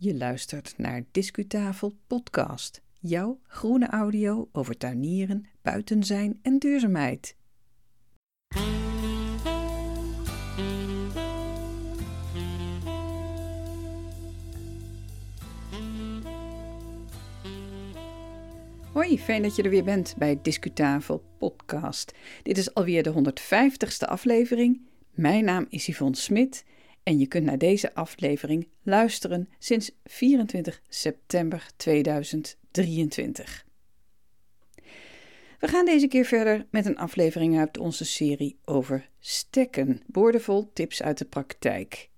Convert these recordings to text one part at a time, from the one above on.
Je luistert naar Discutafel Podcast, jouw groene audio over tuinieren, buiten zijn en duurzaamheid. Hoi, fijn dat je er weer bent bij Discutafel Podcast. Dit is alweer de 150ste aflevering. Mijn naam is Yvonne Smit en je kunt naar deze aflevering luisteren sinds 24 september 2023. We gaan deze keer verder met een aflevering uit onze serie over stekken, boordevol tips uit de praktijk.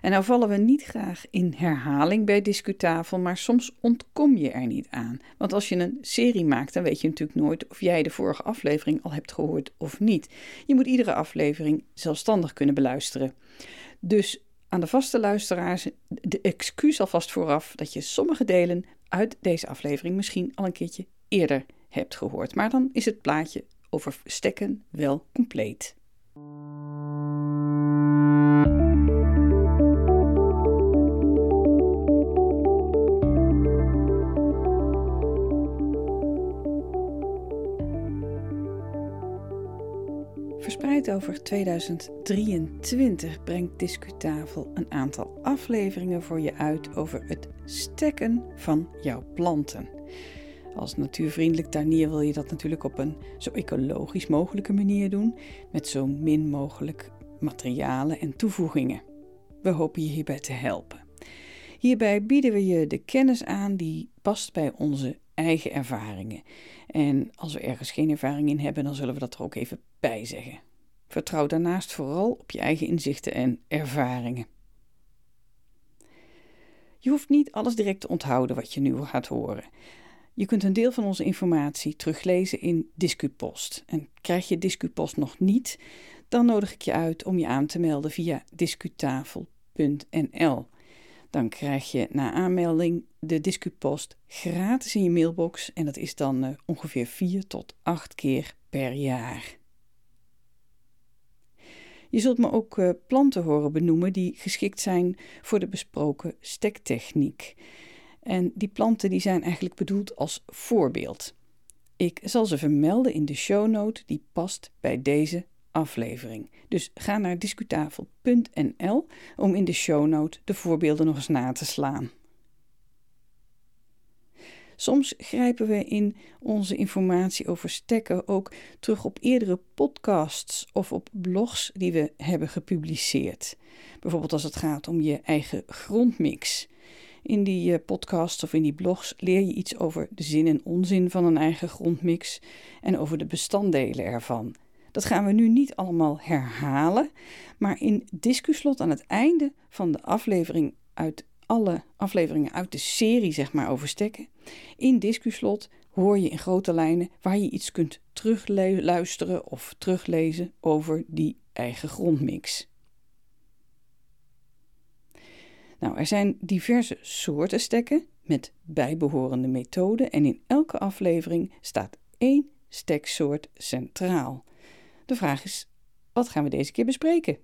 En nou vallen we niet graag in herhaling bij Discutafel, maar soms ontkom je er niet aan. Want als je een serie maakt, dan weet je natuurlijk nooit of jij de vorige aflevering al hebt gehoord of niet. Je moet iedere aflevering zelfstandig kunnen beluisteren. Dus aan de vaste luisteraars, de excuus alvast vooraf dat je sommige delen uit deze aflevering misschien al een keertje eerder hebt gehoord. Maar dan is het plaatje over stekken wel compleet. Over 2023 brengt Discutafel een aantal afleveringen voor je uit over het stekken van jouw planten. Als natuurvriendelijk tuinier wil je dat natuurlijk op een zo ecologisch mogelijke manier doen, met zo min mogelijk materialen en toevoegingen. We hopen je hierbij te helpen. Hierbij bieden we je de kennis aan die past bij onze eigen ervaringen. En als we ergens geen ervaring in hebben, dan zullen we dat er ook even bij zeggen. Vertrouw daarnaast vooral op je eigen inzichten en ervaringen. Je hoeft niet alles direct te onthouden wat je nu gaat horen. Je kunt een deel van onze informatie teruglezen in Discupost. En krijg je Discupost nog niet, dan nodig ik je uit om je aan te melden via discutafel.nl. Dan krijg je na aanmelding de Discupost gratis in je mailbox en dat is dan uh, ongeveer 4 tot 8 keer per jaar. Je zult me ook uh, planten horen benoemen die geschikt zijn voor de besproken stektechniek. En die planten die zijn eigenlijk bedoeld als voorbeeld. Ik zal ze vermelden in de shownote die past bij deze aflevering. Dus ga naar discutafel.nl om in de shownote de voorbeelden nog eens na te slaan. Soms grijpen we in onze informatie over stekken ook terug op eerdere podcasts of op blogs die we hebben gepubliceerd. Bijvoorbeeld als het gaat om je eigen grondmix. In die eh, podcasts of in die blogs leer je iets over de zin en onzin van een eigen grondmix en over de bestanddelen ervan. Dat gaan we nu niet allemaal herhalen, maar in discuslot aan het einde van de aflevering uit alle afleveringen uit de serie zeg maar over stekken. In discuslot hoor je in grote lijnen waar je iets kunt terugluisteren of teruglezen over die eigen grondmix. Nou, er zijn diverse soorten stekken met bijbehorende methoden en in elke aflevering staat één steksoort centraal. De vraag is, wat gaan we deze keer bespreken?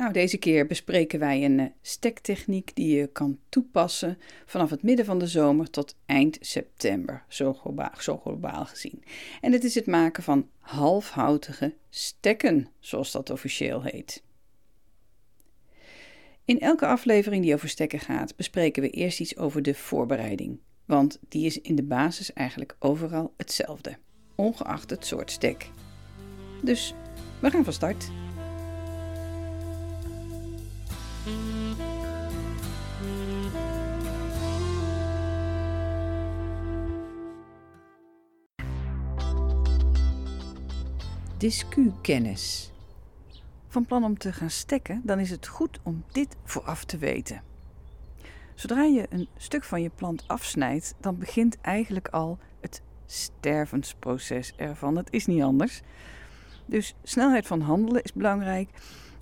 Nou, deze keer bespreken wij een uh, stektechniek die je kan toepassen vanaf het midden van de zomer tot eind september, zo globaal, zo globaal gezien. En het is het maken van halfhoutige stekken, zoals dat officieel heet. In elke aflevering die over stekken gaat, bespreken we eerst iets over de voorbereiding, want die is in de basis eigenlijk overal hetzelfde, ongeacht het soort stek. Dus we gaan van start. Discu-kennis. Van plan om te gaan stekken, dan is het goed om dit vooraf te weten. Zodra je een stuk van je plant afsnijdt, dan begint eigenlijk al het stervensproces ervan. Het is niet anders. Dus snelheid van handelen is belangrijk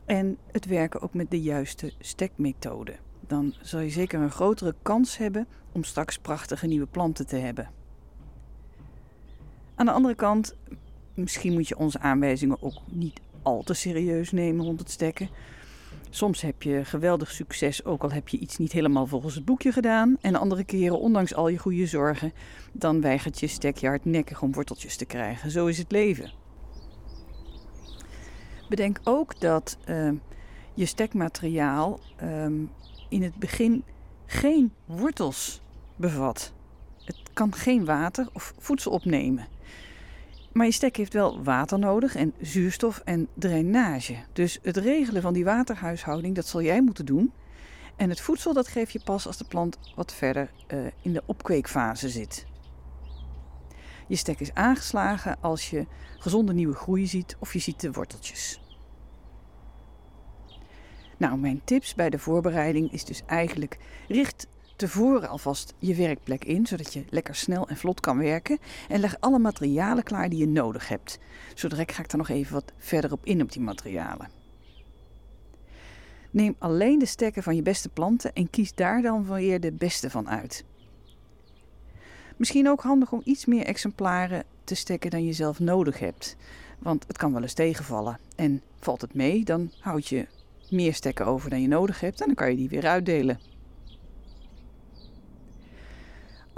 en het werken ook met de juiste stekmethode. Dan zal je zeker een grotere kans hebben om straks prachtige nieuwe planten te hebben. Aan de andere kant Misschien moet je onze aanwijzingen ook niet al te serieus nemen rond het stekken. Soms heb je geweldig succes, ook al heb je iets niet helemaal volgens het boekje gedaan. En andere keren, ondanks al je goede zorgen, dan weigert je stek je hardnekkig om worteltjes te krijgen. Zo is het leven. Bedenk ook dat uh, je stekmateriaal um, in het begin geen wortels bevat. Het kan geen water of voedsel opnemen. Maar je stek heeft wel water nodig en zuurstof en drainage. Dus het regelen van die waterhuishouding, dat zal jij moeten doen. En het voedsel, dat geef je pas als de plant wat verder uh, in de opkweekfase zit. Je stek is aangeslagen als je gezonde nieuwe groei ziet of je ziet de worteltjes. Nou, mijn tips bij de voorbereiding is dus eigenlijk richt tevoren alvast je werkplek in, zodat je lekker snel en vlot kan werken. En leg alle materialen klaar die je nodig hebt. Zo direct ga ik er nog even wat verder op in op die materialen. Neem alleen de stekken van je beste planten en kies daar dan weer de beste van uit. Misschien ook handig om iets meer exemplaren te stekken dan je zelf nodig hebt. Want het kan wel eens tegenvallen. En valt het mee, dan houd je meer stekken over dan je nodig hebt en dan kan je die weer uitdelen.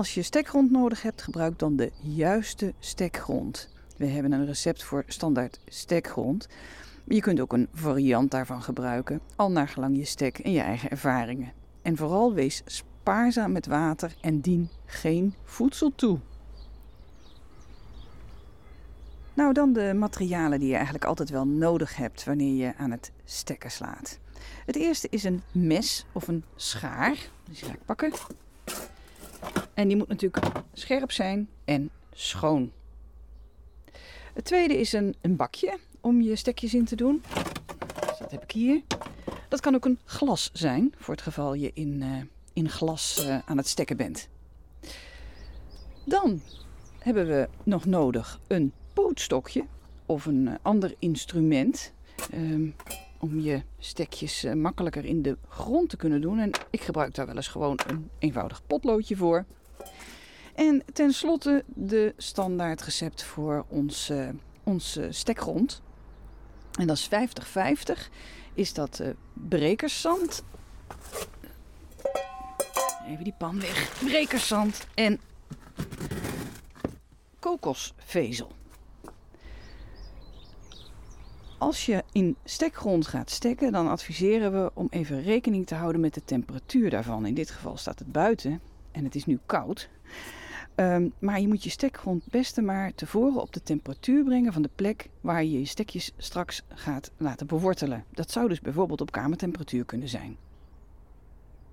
Als je stekgrond nodig hebt, gebruik dan de juiste stekgrond. We hebben een recept voor standaard stekgrond. Je kunt ook een variant daarvan gebruiken, al naar gelang je stek en je eigen ervaringen. En vooral wees spaarzaam met water en dien geen voedsel toe. Nou, dan de materialen die je eigenlijk altijd wel nodig hebt wanneer je aan het stekken slaat. Het eerste is een mes of een schaar. Die ga ik pakken. En die moet natuurlijk scherp zijn en schoon. Het tweede is een, een bakje om je stekjes in te doen. Dus dat heb ik hier. Dat kan ook een glas zijn, voor het geval je in, uh, in glas uh, aan het stekken bent. Dan hebben we nog nodig een pootstokje of een uh, ander instrument. Um, om je stekjes makkelijker in de grond te kunnen doen. En ik gebruik daar wel eens gewoon een eenvoudig potloodje voor. En tenslotte de standaard recept voor uh, ons stekgrond. En dat is 50-50. Is dat uh, brekerszand. Even die pan weg. Brekerszand en kokosvezel. Als je in stekgrond gaat stekken, dan adviseren we om even rekening te houden met de temperatuur daarvan. In dit geval staat het buiten en het is nu koud. Um, maar je moet je stekgrond beste maar tevoren op de temperatuur brengen van de plek waar je je stekjes straks gaat laten bewortelen. Dat zou dus bijvoorbeeld op kamertemperatuur kunnen zijn.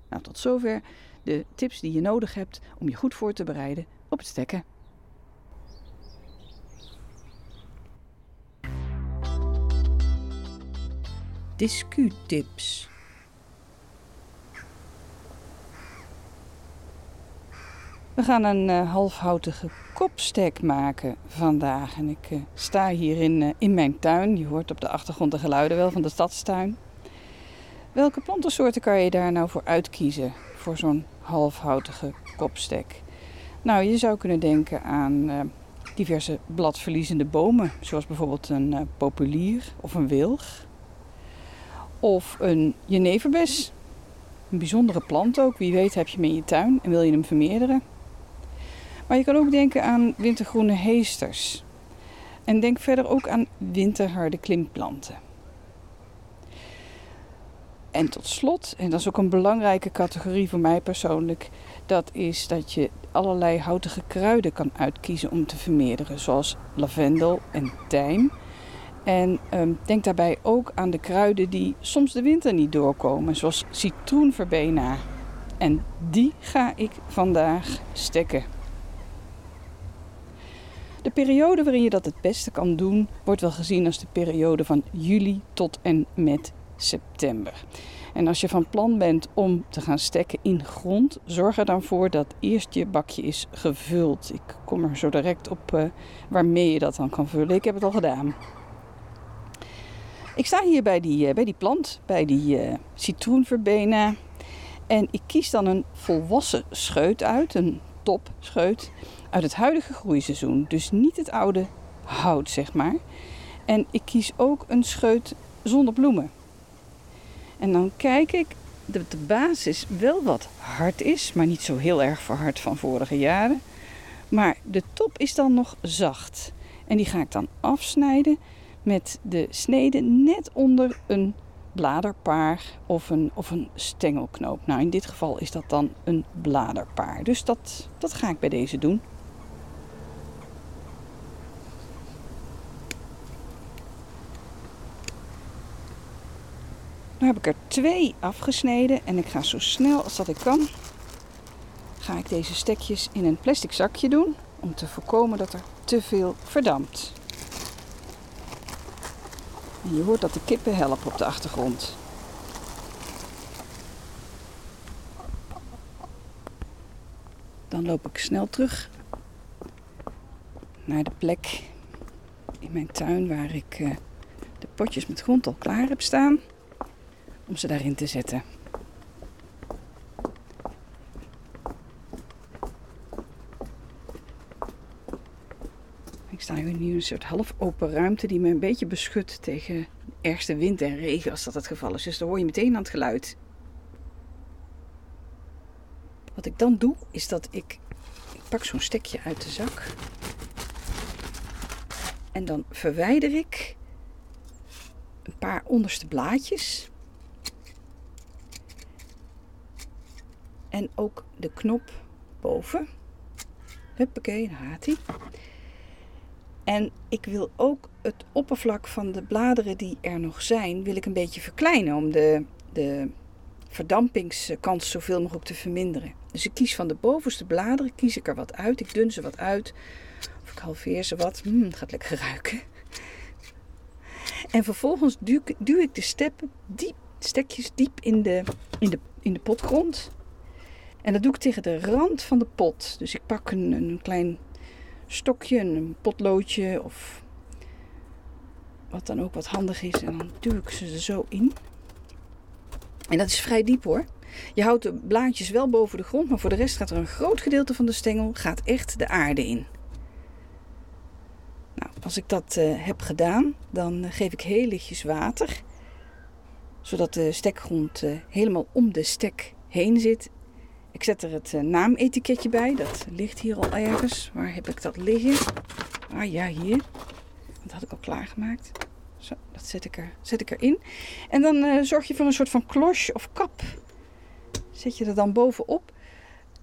Nou, tot zover de tips die je nodig hebt om je goed voor te bereiden op het stekken. Discutips. We gaan een uh, halfhoutige kopstek maken vandaag. En ik uh, sta hier in, uh, in mijn tuin. Je hoort op de achtergrond de geluiden wel van de stadstuin. Welke plantensoorten kan je daar nou voor uitkiezen voor zo'n halfhoutige kopstek? Nou, je zou kunnen denken aan diverse bladverliezende bomen, zoals bijvoorbeeld een populier of een wilg. Of een jeneverbes. Een bijzondere plant ook. Wie weet heb je hem in je tuin en wil je hem vermeerderen. Maar je kan ook denken aan wintergroene heesters. En denk verder ook aan winterharde klimplanten. En tot slot, en dat is ook een belangrijke categorie voor mij persoonlijk, dat is dat je allerlei houtige kruiden kan uitkiezen om te vermeerderen, zoals lavendel en tijm. En um, denk daarbij ook aan de kruiden die soms de winter niet doorkomen, zoals citroenverbena. En die ga ik vandaag stekken. De periode waarin je dat het beste kan doen, wordt wel gezien als de periode van juli tot en met september. En als je van plan bent om te gaan stekken in grond, zorg er dan voor dat eerst je bakje is gevuld. Ik kom er zo direct op uh, waarmee je dat dan kan vullen. Ik heb het al gedaan. Ik sta hier bij die, uh, bij die plant, bij die uh, citroenverbena. En ik kies dan een volwassen scheut uit, een topscheut, uit het huidige groeiseizoen. Dus niet het oude hout, zeg maar. En ik kies ook een scheut zonder bloemen. En dan kijk ik dat de basis wel wat hard is, maar niet zo heel erg verhard van vorige jaren. Maar de top is dan nog zacht. En die ga ik dan afsnijden met de snede net onder een bladerpaar of een, of een stengelknoop. Nou, in dit geval is dat dan een bladerpaar. Dus dat, dat ga ik bij deze doen. Nu heb ik er twee afgesneden en ik ga zo snel als dat ik kan, ga ik deze stekjes in een plastic zakje doen om te voorkomen dat er te veel verdampt. Je hoort dat de kippen helpen op de achtergrond. Dan loop ik snel terug naar de plek in mijn tuin waar ik uh, de potjes met grond al klaar heb staan om ze daarin te zetten. Ik sta hier nu in een soort half open ruimte die me een beetje beschut tegen ergste wind en regen als dat het geval is. Dus dan hoor je meteen aan het geluid. Wat ik dan doe, is dat ik, ik pak zo'n stekje uit de zak. En dan verwijder ik een paar onderste blaadjes. En ook de knop boven. Huppakee, daar gaat hij. En ik wil ook het oppervlak van de bladeren die er nog zijn, wil ik een beetje verkleinen om de, de verdampingskans zoveel mogelijk te verminderen. Dus ik kies van de bovenste bladeren, kies ik er wat uit. Ik dun ze wat uit. Of ik halveer ze wat. Hmm, het gaat lekker ruiken. En vervolgens duw, duw ik de steppen diep, stekjes diep in de, in, de, in de potgrond. En dat doe ik tegen de rand van de pot. Dus ik pak een, een klein stokje, een potloodje of wat dan ook wat handig is. En dan duw ik ze zo in. En dat is vrij diep hoor. Je houdt de blaadjes wel boven de grond, maar voor de rest gaat er een groot gedeelte van de stengel gaat echt de aarde in. Nou, als ik dat uh, heb gedaan, dan geef ik heel lichtjes water, zodat de stekgrond uh, helemaal om de stek heen zit ik zet er het uh, naametiketje bij. Dat ligt hier al ergens. Waar heb ik dat liggen? Ah ja, hier. Dat had ik al klaargemaakt. Zo, dat zet ik, er, zet ik erin. En dan uh, zorg je voor een soort van klosje of kap. Zet je er dan bovenop.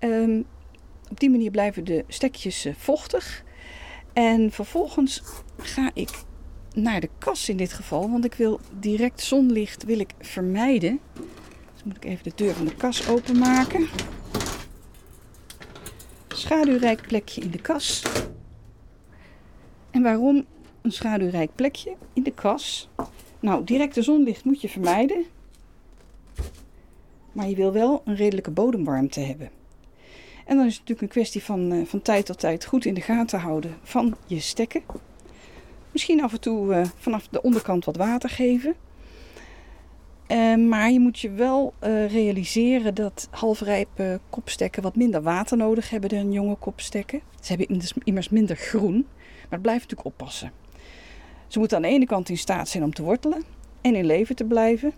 Um, op die manier blijven de stekjes uh, vochtig. En vervolgens ga ik naar de kas in dit geval. Want ik wil direct zonlicht wil ik vermijden. Moet ik even de deur van de kas openmaken schaduwrijk plekje in de kas. En waarom een schaduwrijk plekje in de kas? Nou, directe zonlicht moet je vermijden. Maar je wil wel een redelijke bodemwarmte hebben. En dan is het natuurlijk een kwestie van, uh, van tijd tot tijd goed in de gaten houden van je stekken. Misschien af en toe uh, vanaf de onderkant wat water geven. Uh, maar je moet je wel uh, realiseren dat halfrijpe kopstekken wat minder water nodig hebben dan jonge kopstekken. Ze hebben immers minder groen, maar het blijft natuurlijk oppassen. Ze moeten aan de ene kant in staat zijn om te wortelen en in leven te blijven.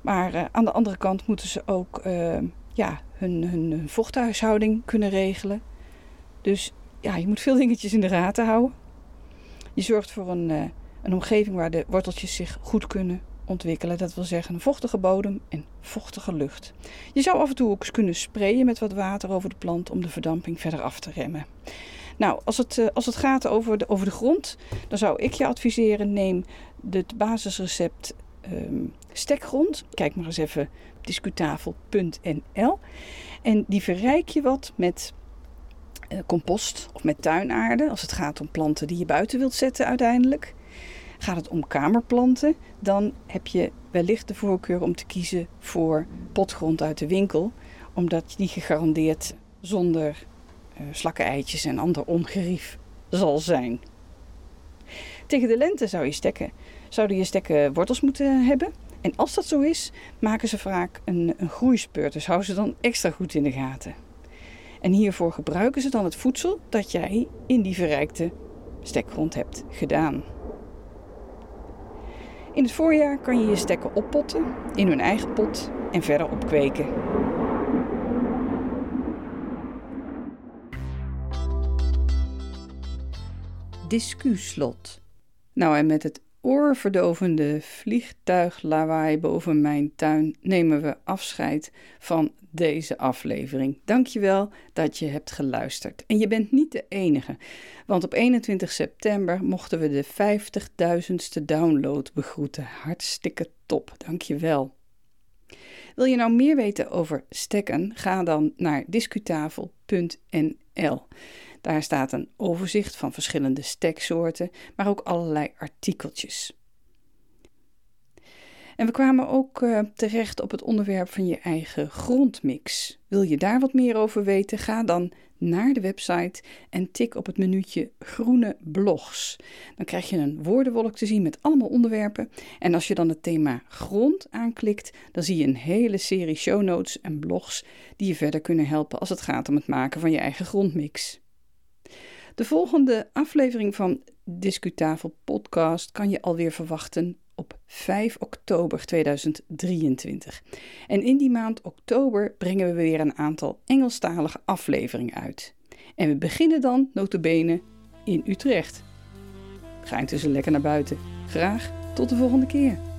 Maar uh, aan de andere kant moeten ze ook ja, hun, hun vochthuishouding kunnen regelen. Dus ja, je moet veel dingetjes in de gaten houden. Je zorgt voor een, een omgeving waar de worteltjes zich goed kunnen ontwikkelen. Dat wil zeggen een vochtige bodem en vochtige lucht. Je zou af en toe ook eens kunnen sprayen met wat water over de plant om de verdamping verder af te remmen. Nou, als het, eh, als het gaat over de, over de grond, dan zou ik je adviseren: neem het basisrecept um, stekgrond. Kijk maar eens even discutafel.nl. En die verrijk je wat met uh, compost of met tuinaarde. Als het gaat om planten die je buiten wilt zetten uiteindelijk. Gaat het om kamerplanten, dan heb je wellicht de voorkeur om te kiezen voor potgrond uit de winkel, omdat die gegarandeerd zonder uh, slakkeneitjes en ander ongerief zal zijn. Tegen de lente zou je stekken, zouden je stekken wortels moeten hebben. En als dat zo is, maken ze vaak een, een groeispurt. Dus hou ze dan extra goed in de gaten. En hiervoor gebruiken ze dan het voedsel dat jij in die verrijkte stekgrond hebt gedaan. In het voorjaar kan je je stekken oppotten in hun eigen pot en verder opkweken. Discuslot. Nou, en met het oorverdovende vliegtuiglawaai boven mijn tuin nemen we afscheid van deze aflevering. Dankjewel dat je hebt geluisterd. En je bent niet de enige, want op 21 september mochten we de 50.000ste download begroeten. Hartstikke top, dankjewel. Wil je nou meer weten over stekken? Ga dan naar discutafel.nl. Daar staat een overzicht van verschillende steksoorten, maar ook allerlei artikeltjes. En we kwamen ook uh, terecht op het onderwerp van je eigen grondmix. Wil je daar wat meer over weten? Ga dan naar de website en tik op het minuutje groene blogs. Dan krijg je een woordenwolk te zien met allemaal onderwerpen. En als je dan het thema grond aanklikt, dan zie je een hele serie show notes en blogs die je verder kunnen helpen als het gaat om het maken van je eigen grondmix. De volgende aflevering van Discutafel Podcast kan je alweer verwachten op 5 oktober 2023. En in die maand oktober brengen we weer een aantal Engelstalige afleveringen uit. En we beginnen dan, notabene, in Utrecht. Ga intussen lekker naar buiten. Graag tot de volgende keer.